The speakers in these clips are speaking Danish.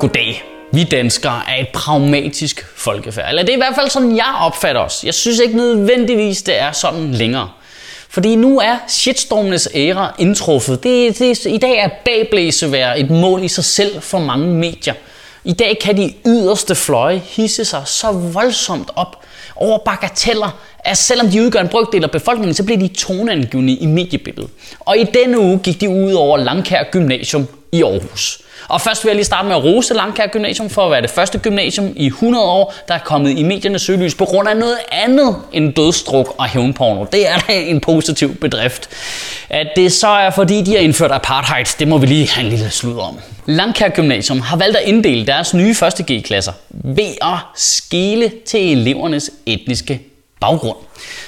Goddag. Vi danskere er et pragmatisk folkefærd. Eller det er i hvert fald sådan, jeg opfatter os. Jeg synes ikke nødvendigvis, det er sådan længere. Fordi nu er shitstormenes æra indtruffet. Det, det, I dag er bagblæsevær et mål i sig selv for mange medier. I dag kan de yderste fløje hisse sig så voldsomt op over bagateller, at selvom de udgør en brygdel af befolkningen, så bliver de toneangivende i mediebilledet. Og i denne uge gik de ud over Langkær Gymnasium i Aarhus. Og først vil jeg lige starte med at rose Langkær Gymnasium for at være det første gymnasium i 100 år, der er kommet i mediernes søgelys på grund af noget andet end dødstruk og hævnporno. Det er da en positiv bedrift. At det så er fordi, de har indført apartheid, det må vi lige have en lille slud om. Langkær Gymnasium har valgt at inddele deres nye 1. G-klasser ved at skele til elevernes etniske baggrund.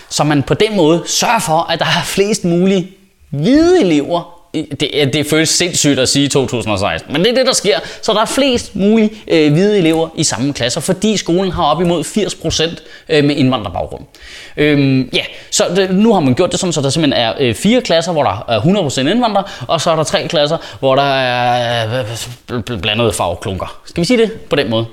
Så man på den måde sørger for, at der er flest mulige hvide elever det, det føles sindssygt at sige 2016, men det er det, der sker. Så der er flest mulige øh, hvide elever i samme klasser, fordi skolen har op imod 80% øh, med indvandrerbaggrund. Øhm, ja, så det, nu har man gjort det sådan, så der simpelthen er øh, fire klasser, hvor der er 100% indvandrere, og så er der tre klasser, hvor der er øh, øh, øh blandede farveklunker. Skal vi sige det på den måde?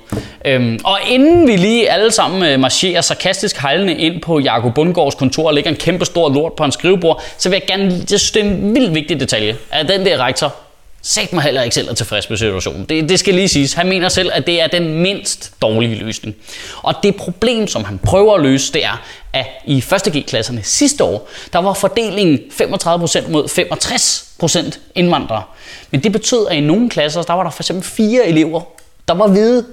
Øhm, og inden vi lige alle sammen øh, marcherer sarkastisk hejlende ind på Jakob Bundgaards kontor og lægger en kæmpe stor lort på en skrivebord, så vil jeg gerne, det synes, det er en vildt vigtig detalje, at den der rektor sagt mig heller ikke selv er tilfreds med situationen. Det, det skal lige siges. Han mener selv, at det er den mindst dårlige løsning. Og det problem, som han prøver at løse, det er, at i 1.G-klasserne sidste år, der var fordelingen 35% mod 65% indvandrere. Men det betød, at i nogle klasser, der var der for eksempel fire elever, der var hvide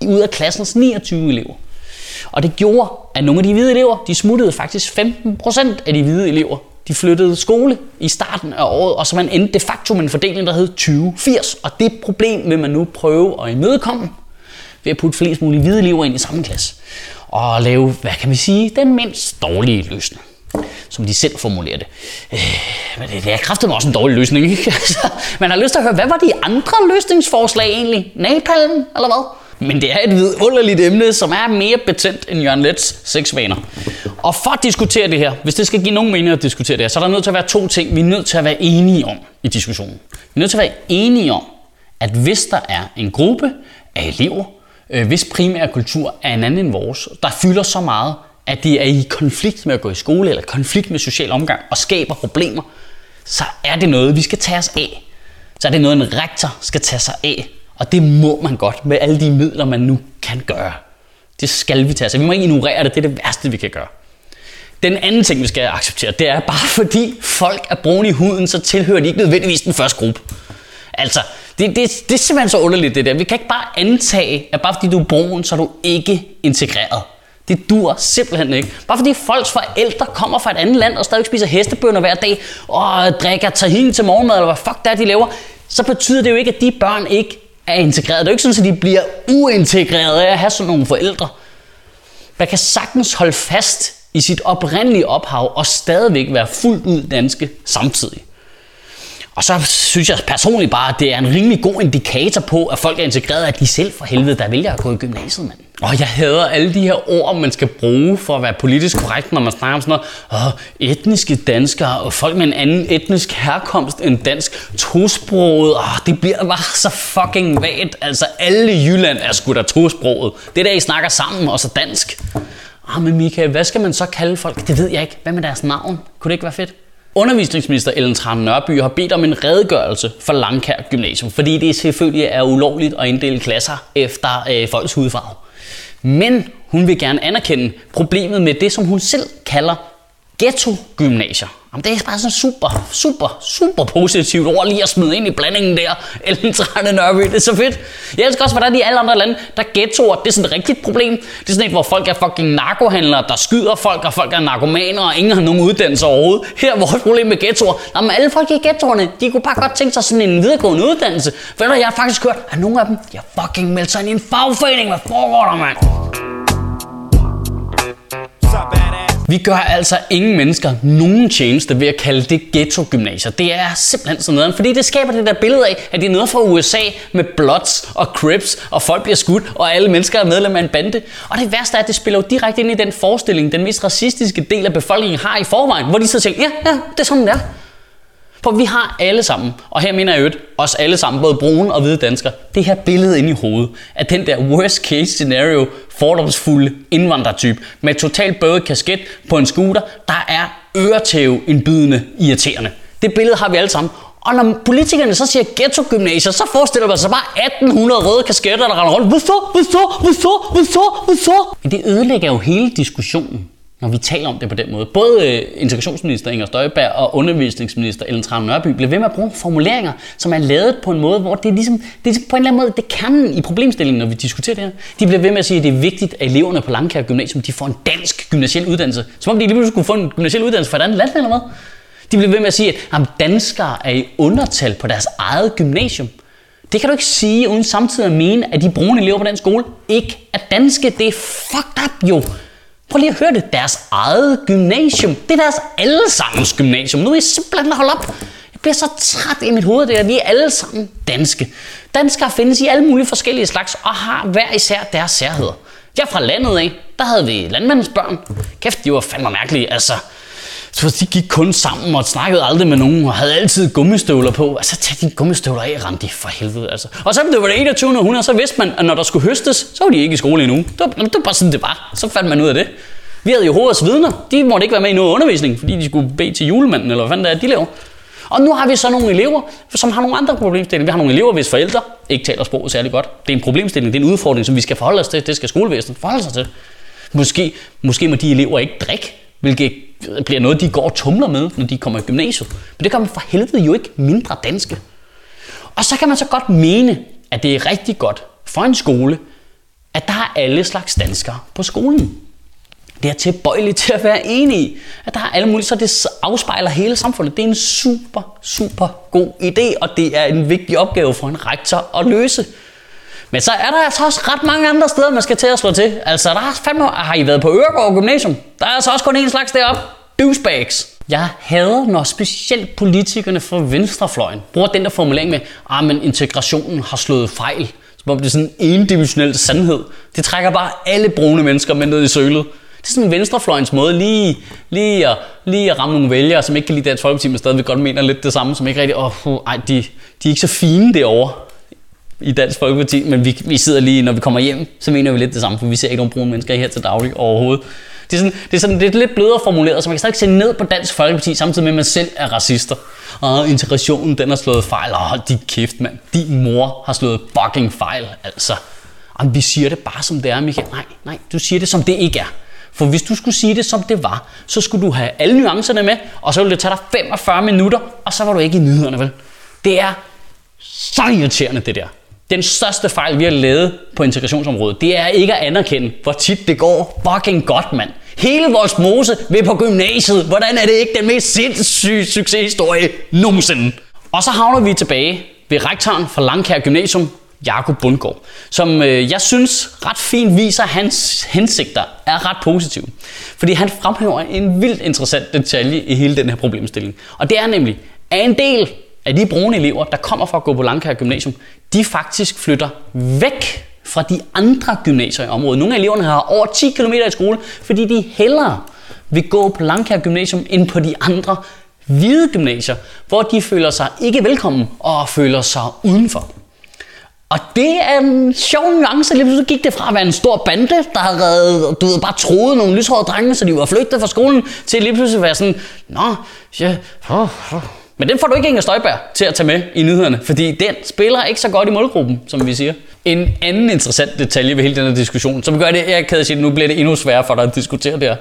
ud af klassens 29 elever. Og det gjorde, at nogle af de hvide elever, de smuttede faktisk 15% af de hvide elever de flyttede skole i starten af året, og så man endte de facto med en fordeling, der hed 20-80. Og det problem vil man nu prøve at imødekomme ved at putte flest mulige hvide elever ind i samme klasse. Og lave, hvad kan vi sige, den mindst dårlige løsning som de selv formulerer det. Øh, men det, det er kraftigt også en dårlig løsning, ikke? Altså, man har lyst til at høre, hvad var de andre løsningsforslag egentlig? Napalm, eller hvad? Men det er et vidunderligt emne, som er mere betændt end Jørgen Lets sexvaner. Og for at diskutere det her, hvis det skal give nogen mening at diskutere det her, så er der nødt til at være to ting, vi er nødt til at være enige om i diskussionen. Vi er nødt til at være enige om, at hvis der er en gruppe af elever, øh, hvis primære kultur er en anden end vores, der fylder så meget, at de er i konflikt med at gå i skole, eller konflikt med social omgang, og skaber problemer, så er det noget, vi skal tage os af. Så er det noget, en rektor skal tage sig af. Og det må man godt med alle de midler, man nu kan gøre. Det skal vi tage os Vi må ikke ignorere det. Det er det værste, vi kan gøre. Den anden ting, vi skal acceptere, det er bare fordi folk er brune i huden, så tilhører de ikke nødvendigvis den første gruppe. Altså, det, det, det er simpelthen så underligt det der. Vi kan ikke bare antage, at bare fordi du er brun, så er du ikke integreret. Det dur simpelthen ikke. Bare fordi folks forældre kommer fra et andet land og stadig spiser hestebønner hver dag og drikker tahin til morgenmad, eller hvad fuck det er, de laver, så betyder det jo ikke, at de børn ikke er integreret. Det er jo ikke sådan, at de bliver uintegreret af at have sådan nogle forældre. Man kan sagtens holde fast i sit oprindelige ophav og stadigvæk være fuldt ud danske samtidig. Og så synes jeg personligt bare, at det er en rimelig god indikator på, at folk er integreret, at de selv for helvede, der vælger at gå i gymnasiet, mand. Og jeg hader alle de her ord, man skal bruge for at være politisk korrekt, når man snakker om sådan noget. Åh, etniske danskere og folk med en anden etnisk herkomst end dansk. Tosproget. Åh, det bliver bare så fucking vagt. Altså, alle i Jylland er sgu da tosproget. Det der, I snakker sammen, og så dansk. Ah, men Michael, hvad skal man så kalde folk? Det ved jeg ikke. Hvad med deres navn? Kunne det ikke være fedt? Undervisningsminister Ellen Tran Nørby har bedt om en redegørelse for Langkær Gymnasium, fordi det selvfølgelig er ulovligt at inddele klasser efter øh, folks hudfarve. Men hun vil gerne anerkende problemet med det, som hun selv kalder ghetto-gymnasier. Jamen, det er bare sådan super, super, super positivt ord lige at smide ind i blandingen der. Ellen Trane Nørby, det er så fedt. Jeg elsker også, hvordan i alle andre lande, der ghettoer, det er sådan et rigtigt problem. Det er sådan et, hvor folk er fucking narkohandlere, der skyder folk, og folk er narkomaner, og ingen har nogen uddannelse overhovedet. Her er vores problem med ghettoer. Jamen, alle folk i ghettoerne, de kunne bare godt tænke sig sådan en videregående uddannelse. For jeg har faktisk hørt, at nogle af dem, de har fucking meldt sig ind i en fagforening. Hvad foregår der, mand? Vi gør altså ingen mennesker nogen tjeneste ved at kalde det ghetto-gymnasier. Det er simpelthen sådan noget, fordi det skaber det der billede af, at det er noget fra USA med blots og Crips, og folk bliver skudt, og alle mennesker er medlem af en bande. Og det værste er, at det spiller jo direkte ind i den forestilling, den mest racistiske del af befolkningen har i forvejen, hvor de så siger, ja, ja, det er sådan, det er. For vi har alle sammen, og her mener jeg øvrigt os alle sammen, både brune og hvide danskere, det her billede inde i hovedet af den der worst case scenario, fordomsfulde indvandrertype med totalt bøde kasket på en scooter, der er øretæve indbydende irriterende. Det billede har vi alle sammen, og når politikerne så siger ghetto-gymnasier, så forestiller man sig bare 1800 røde kasketter, der render rundt. Hvorfor? Hvorfor? Hvorfor? Hvorfor? Hvorfor? Men det ødelægger jo hele diskussionen når vi taler om det på den måde. Både øh, integrationsminister Inger Støjberg og undervisningsminister Ellen Trane Nørby bliver ved med at bruge formuleringer, som er lavet på en måde, hvor det er ligesom, det er på en eller anden måde, det kan i problemstillingen, når vi diskuterer det her. De bliver ved med at sige, at det er vigtigt, at eleverne på Langkær Gymnasium, de får en dansk gymnasiel uddannelse. Som om de lige pludselig skulle få en gymnasiel uddannelse fra et andet land eller hvad. De bliver ved med at sige, at danskere er i undertal på deres eget gymnasium. Det kan du ikke sige, uden samtidig at mene, at de brune elever på den skole ikke er danske. Det er fucked up jo. Prøv lige at høre det. Deres eget gymnasium. Det er deres allesammens gymnasium. Nu er I simpelthen holde op. Jeg bliver så træt i mit hoved, det er, at vi er alle sammen danske. Danskere findes i alle mulige forskellige slags og har hver især deres særheder. Jeg er fra landet af. Der havde vi landmandens børn. Kæft, de var fandme mærkelige. Altså, så de gik kun sammen og snakkede aldrig med nogen og havde altid gummistøvler på. Altså tag dine gummistøvler af, Randi, for helvede. Altså. Og så det var det 21. århundrede, så vidste man, at når der skulle høstes, så var de ikke i skole endnu. Det var, det var bare sådan, det var. Så fandt man ud af det. Vi havde jo vidner. De måtte ikke være med i noget undervisning, fordi de skulle bede til julemanden, eller hvad fanden det er, de laver. Og nu har vi så nogle elever, som har nogle andre problemstillinger. Vi har nogle elever, hvis forældre ikke taler sproget særlig godt. Det er en problemstilling, det er en udfordring, som vi skal forholde os til. Det skal skolevæsenet forholde sig til. Måske, måske må de elever ikke drikke, hvilket øh, bliver noget, de går og tumler med, når de kommer i gymnasiet. Men det gør man for helvede jo ikke mindre danske. Og så kan man så godt mene, at det er rigtig godt for en skole, at der er alle slags danskere på skolen. Det er tilbøjeligt til at være enig i, at der er alle mulige, så det afspejler hele samfundet. Det er en super, super god idé, og det er en vigtig opgave for en rektor at løse. Men så er der altså også ret mange andre steder, man skal til at slå til. Altså, der er fandme, har I været på Øregård Gymnasium? Der er altså også kun én slags deroppe. Douchebags. Jeg hader, når specielt politikerne fra venstrefløjen bruger den der formulering med, at ah, men integrationen har slået fejl. Som om det er sådan en endimensionel sandhed. Det trækker bare alle brune mennesker med ned i sølet. Det er sådan en venstrefløjens måde lige, lige, at, lige at ramme nogle vælgere, som ikke kan lide Dansk Folkeparti, men stadigvæk godt mener lidt det samme, som ikke rigtig, åh, oh, ej, de, de er ikke så fine derovre i Dansk Folkeparti, men vi, vi sidder lige, når vi kommer hjem, så mener vi lidt det samme, for vi ser ikke nogen brune mennesker her til daglig overhovedet. Det er, sådan, det, er sådan, det er lidt blødere formuleret, så man kan stadig se ned på Dansk Folkeparti, samtidig med, at man selv er racister. Og integrationen, den har slået fejl. Åh, oh, din kæft, mand. Din mor har slået fucking fejl, altså. Jamen, vi siger det bare som det er, Michael. Nej, nej, du siger det som det ikke er. For hvis du skulle sige det som det var, så skulle du have alle nuancerne med, og så ville det tage dig 45 minutter, og så var du ikke i nyhederne, vel? Det er så irriterende, det der. Den største fejl, vi har lavet på integrationsområdet, det er ikke at anerkende, hvor tit det går fucking godt, mand. Hele vores mose vil på gymnasiet. Hvordan er det ikke den mest sindssyge succeshistorie nogensinde? Og så havner vi tilbage ved rektoren for Langkær Gymnasium, Jakob Bundgaard, som øh, jeg synes ret fint viser, at hans hensigter er ret positive. Fordi han fremhæver en vildt interessant detalje i hele den her problemstilling. Og det er nemlig, at en del at de brune elever, der kommer fra at gå på Langkær Gymnasium, de faktisk flytter væk fra de andre gymnasier i området. Nogle af eleverne har over 10 km i skole, fordi de hellere vil gå på Langkær Gymnasium end på de andre hvide gymnasier, hvor de føler sig ikke velkommen og føler sig udenfor. Og det er en sjov nuance. Lige pludselig gik det fra at være en stor bande, der havde du ved, bare troet nogle lyshårede drenge, så de var flygtet fra skolen, til lige pludselig at være sådan, Nå, ja, oh, oh. Men den får du ikke Inger Støjberg til at tage med i nyhederne, fordi den spiller ikke så godt i målgruppen, som vi siger. En anden interessant detalje ved hele den her diskussion, som gør det, jeg kan sige, nu bliver det endnu sværere for dig at diskutere det her.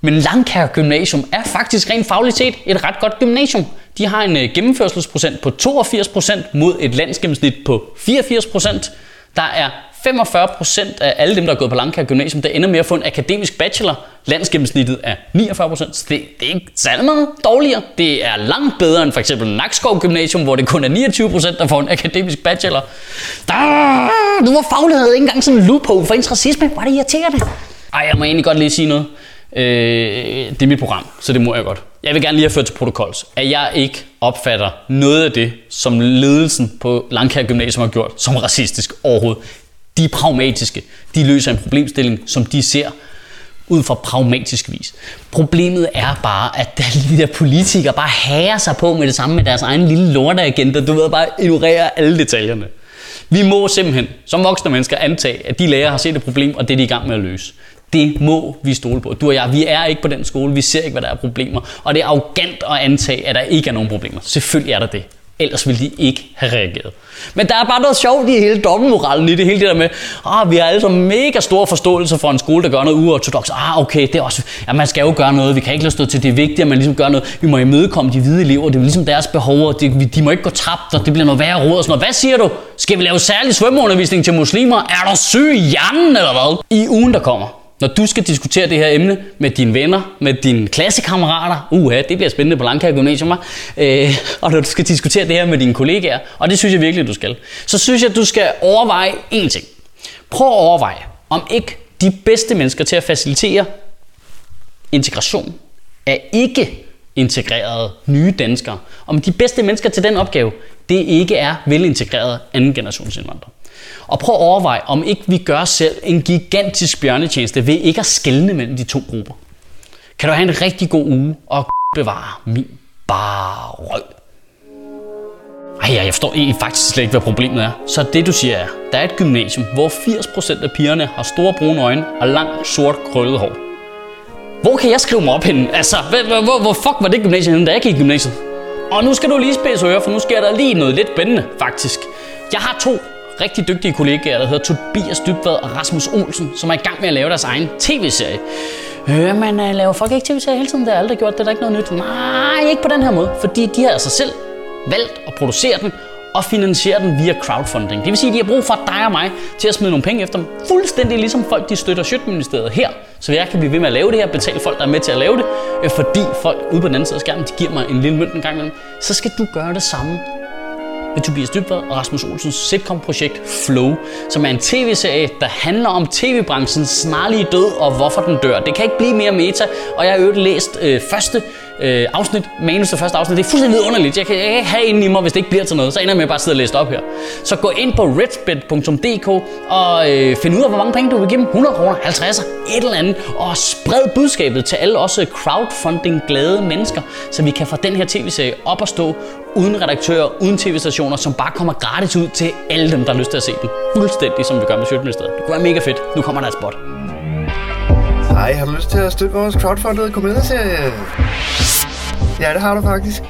Men Langkær Gymnasium er faktisk rent fagligt set et ret godt gymnasium. De har en øh, gennemførselsprocent på 82% mod et landsgennemsnit på 84%. Der er 45 procent af alle dem, der er gået på Langkær Gymnasium, der ender med at få en akademisk bachelor. Landsgennemsnittet er 49 procent, så det, det er ikke særlig meget dårligere. Det er langt bedre end for eksempel Nakskov Gymnasium, hvor det kun er 29 procent, der får en akademisk bachelor. Der, nu var faglighed ikke engang sådan en loophole for ens racisme. Var det irriterende? Ej, jeg må egentlig godt lige sige noget. Øh, det er mit program, så det må jeg godt. Jeg vil gerne lige have ført til protokols, at jeg ikke opfatter noget af det, som ledelsen på Langkær Gymnasium har gjort, som racistisk overhovedet. De er pragmatiske. De løser en problemstilling, som de ser ud fra pragmatisk vis. Problemet er bare, at de der politikere bare hager sig på med det samme med deres egen lille lorteagenda. Du ved bare ignorere alle detaljerne. Vi må simpelthen, som voksne mennesker, antage, at de lærer har set et problem, og det er de i gang med at løse. Det må vi stole på. Du og jeg, vi er ikke på den skole, vi ser ikke, hvad der er problemer. Og det er arrogant at antage, at der ikke er nogen problemer. Selvfølgelig er der det. Ellers ville de ikke have reageret. Men der er bare noget sjovt i hele dobbeltmoralen i det hele det der med, ah, vi har altså mega stor forståelse for en skole, der gør noget uortodox. Ah, okay, det er også, ja, man skal jo gøre noget. Vi kan ikke lade stå til, det er vigtigt, at man ligesom gør noget. Vi må imødekomme de hvide elever. Det er ligesom deres behov, og det, de må ikke gå tabt, og det bliver noget værre råd og sådan noget. Hvad siger du? Skal vi lave særlig svømmeundervisning til muslimer? Er du syg i hjernen, eller hvad? I ugen, der kommer, når du skal diskutere det her emne med dine venner, med dine klassekammerater, uha, det bliver spændende på Langkær Gymnasium, øh, og når du skal diskutere det her med dine kollegaer, og det synes jeg virkelig, du skal, så synes jeg, du skal overveje én ting. Prøv at overveje, om ikke de bedste mennesker til at facilitere integration er ikke integrerede nye danskere. Om de bedste mennesker til den opgave, det ikke er velintegrerede anden generations indvandrere. Og prøv at overveje, om ikke vi gør selv en gigantisk bjørnetjeneste ved ikke at skelne mellem de to grupper. Kan du have en rigtig god uge og bevare min bare røv. Ej, jeg forstår egentlig faktisk slet ikke, hvad problemet er. Så det du siger er, der er et gymnasium, hvor 80% af pigerne har store brune øjne og langt sort krøllet hår. Hvor kan jeg skrive mig op henne? Altså, hvor, hvor, hvor fuck var det gymnasium henne, da jeg gik i gymnasiet? Og nu skal du lige spidse ører, for nu sker der lige noget lidt spændende, faktisk. Jeg har to rigtig dygtige kollegaer, der hedder Tobias Dybvad og Rasmus Olsen, som er i gang med at lave deres egen tv-serie. Øh, men uh, laver folk ikke tv-serier hele tiden? Det har aldrig gjort, det er der ikke noget nyt. Nej, ikke på den her måde, fordi de har altså selv valgt at producere den og finansiere den via crowdfunding. Det vil sige, at de har brug for dig og mig til at smide nogle penge efter dem. Fuldstændig ligesom folk, de støtter Sjøtministeriet her, så jeg kan blive ved med at lave det her, betale folk, der er med til at lave det, øh, fordi folk ude på den anden side af skærmen, de giver mig en lille mønt en gang imellem. Så skal du gøre det samme med Tobias Dybvad og Rasmus Olsens sitcom-projekt Flow, som er en tv-serie, der handler om tv-branchens snarlige død og hvorfor den dør. Det kan ikke blive mere meta, og jeg har øvrigt læst øh, første øh, afsnit, manus til første afsnit. Det er fuldstændig underligt. Jeg kan, jeg kan ikke have inden i mig, hvis det ikke bliver til noget. Så ender jeg med at bare sidde og læse op her. Så gå ind på redspit.dk og øh, find ud af, hvor mange penge du vil give dem. 100 kroner, 50, et eller andet. Og spred budskabet til alle også crowdfunding-glade mennesker, så vi kan få den her tv-serie op at stå uden redaktører, uden tv-stationer, som bare kommer gratis ud til alle dem, der har lyst til at se den. Fuldstændig som vi gør med Sjøtministeriet. Det kunne være mega fedt. Nu kommer der et spot. Hej, har du lyst til at støtte vores crowdfundede komedieserie? Ja, det har du faktisk.